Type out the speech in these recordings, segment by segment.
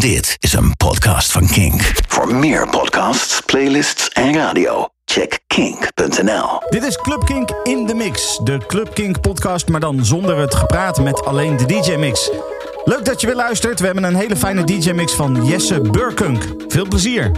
Dit is een podcast van Kink. Voor meer podcasts, playlists en radio, check kink.nl. Dit is Club Kink in de Mix. De Club Kink podcast, maar dan zonder het gepraat met alleen de DJ-mix. Leuk dat je weer luistert. We hebben een hele fijne DJ-mix van Jesse Burkunk. Veel plezier.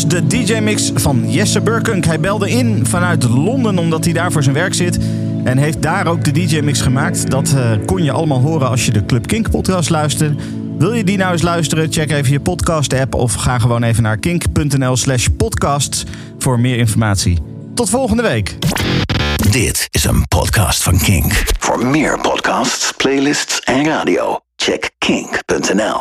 Was de DJ-mix van Jesse Burkunk. Hij belde in vanuit Londen omdat hij daar voor zijn werk zit. En heeft daar ook de DJ-mix gemaakt. Dat uh, kon je allemaal horen als je de Club Kink podcast luisterde. Wil je die nou eens luisteren? Check even je podcast-app of ga gewoon even naar kink.nl slash podcasts voor meer informatie. Tot volgende week. Dit is een podcast van Kink. Voor meer podcasts, playlists en radio, check kink.nl.